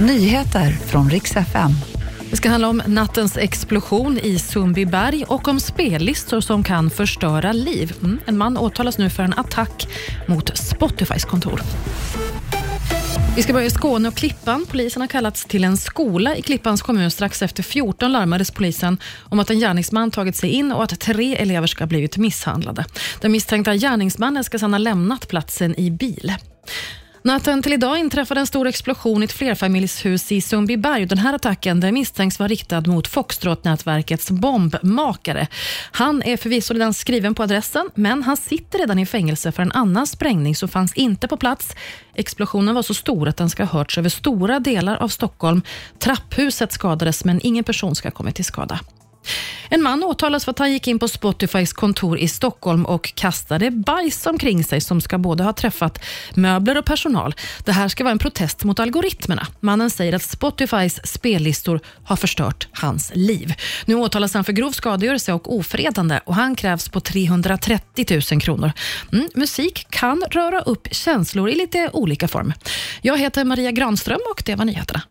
Nyheter från riks FM. Det ska handla om nattens explosion i Sundbyberg och om spellistor som kan förstöra liv. Mm. En man åtalas nu för en attack mot Spotifys kontor. Vi ska börja i Skåne och Klippan. Polisen har kallats till en skola i Klippans kommun. Strax efter 14 larmades polisen om att en gärningsman tagit sig in och att tre elever ska ha blivit misshandlade. Den misstänkta gärningsmannen ska sedan ha lämnat platsen i bil. Natten till idag inträffade en stor explosion i ett flerfamiljshus i Sundbyberg. Den här attacken den misstänks vara riktad mot Foxtrot-nätverkets bombmakare. Han är förvisso redan skriven på adressen, men han sitter redan i fängelse för en annan sprängning som fanns inte på plats. Explosionen var så stor att den ska ha hörts över stora delar av Stockholm. Trapphuset skadades, men ingen person ska ha kommit till skada. En man åtalas för att han gick in på Spotifys kontor i Stockholm och kastade bajs omkring sig som ska både ha träffat möbler och personal. Det här ska vara en protest mot algoritmerna. Mannen säger att Spotifys spellistor har förstört hans liv. Nu åtalas han för grov skadegörelse och ofredande och han krävs på 330 000 kronor. Mm, musik kan röra upp känslor i lite olika form. Jag heter Maria Granström och det var nyheterna.